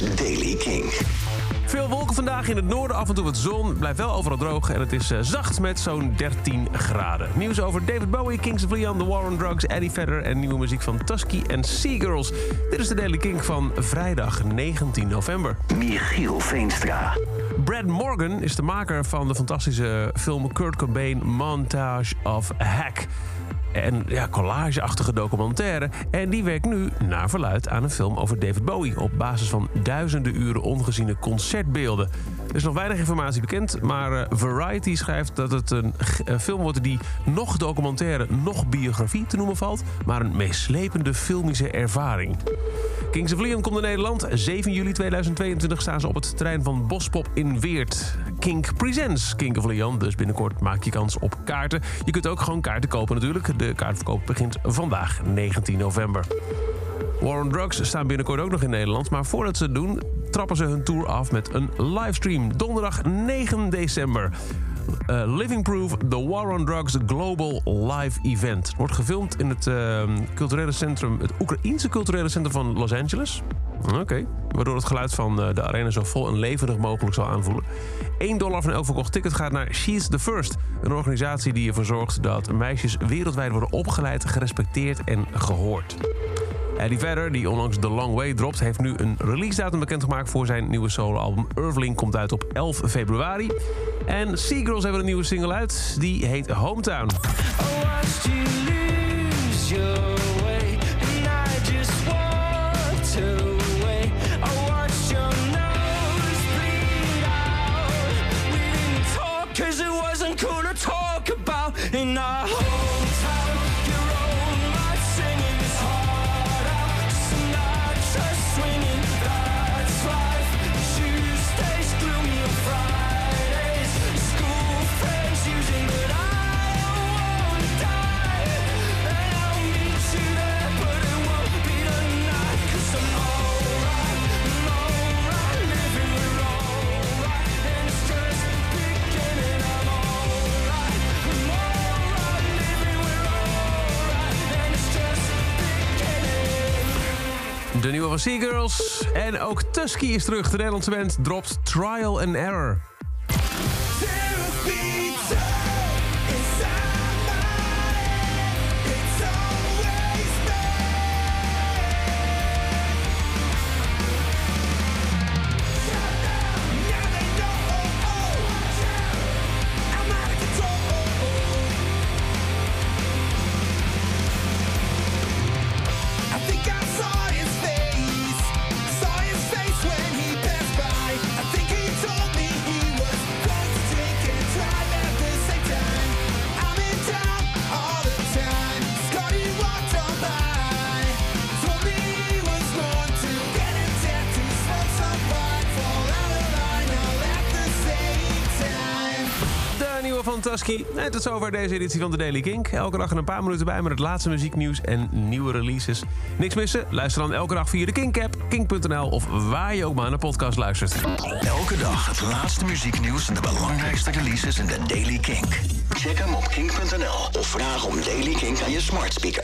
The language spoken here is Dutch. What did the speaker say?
is Daily King. Veel wolken vandaag in het noorden, af en toe wat zon. Blijft wel overal droog en het is uh, zacht met zo'n 13 graden. Nieuws over David Bowie, Kings of Leon, The War on Drugs, Eddie Vedder... en nieuwe muziek van Tusky en Seagirls. Dit is de Daily King van vrijdag 19 november. Michiel Veenstra. Brad Morgan is de maker van de fantastische film Kurt Cobain Montage of Hack en ja, collageachtige documentaire. En die werkt nu naar verluid aan een film over David Bowie... op basis van duizenden uren ongeziene concertbeelden. Er is nog weinig informatie bekend, maar uh, Variety schrijft dat het een, een film wordt... die nog documentaire, nog biografie te noemen valt... maar een meeslepende filmische ervaring. Kings of Leon komt naar Nederland. 7 juli 2022 staan ze op het terrein van Bospop in Weert. Kink Presents King of Leon. Dus binnenkort maak je kans op kaarten. Je kunt ook gewoon kaarten kopen natuurlijk. De kaartverkoop begint vandaag, 19 november. War on Drugs staan binnenkort ook nog in Nederland. Maar voordat ze het doen, trappen ze hun tour af met een livestream. Donderdag 9 december. Uh, Living Proof, The War on Drugs Global Live Event. Wordt gefilmd in het uh, culturele centrum, het Oekraïense culturele centrum van Los Angeles. Oké. Waardoor het geluid van uh, de arena zo vol en levendig mogelijk zal aanvoelen. 1 dollar van elk verkocht ticket gaat naar She's the First. Een organisatie die ervoor zorgt dat meisjes wereldwijd worden opgeleid, gerespecteerd en gehoord. Eddie Vedder, die onlangs The Long Way dropt... heeft nu een release datum bekendgemaakt voor zijn nieuwe soloalbum. Irvling komt uit op 11 februari. En Seagirls hebben een nieuwe single uit. Die heet Hometown. Cause it wasn't cool to De nieuwe van Seagirls. En ook Tusky is terug. De Nederlandse band dropt Trial and Error. Nieuwe van Tusky. En tot zover deze editie van de Daily Kink. Elke dag een paar minuten bij met het laatste muzieknieuws en nieuwe releases. Niks missen? Luister dan elke dag via de Kink-app, kink.nl of waar je ook maar naar podcast luistert. Elke dag het laatste muzieknieuws en de belangrijkste releases in de Daily King. Check hem op kink.nl of vraag om Daily King aan je smart speaker.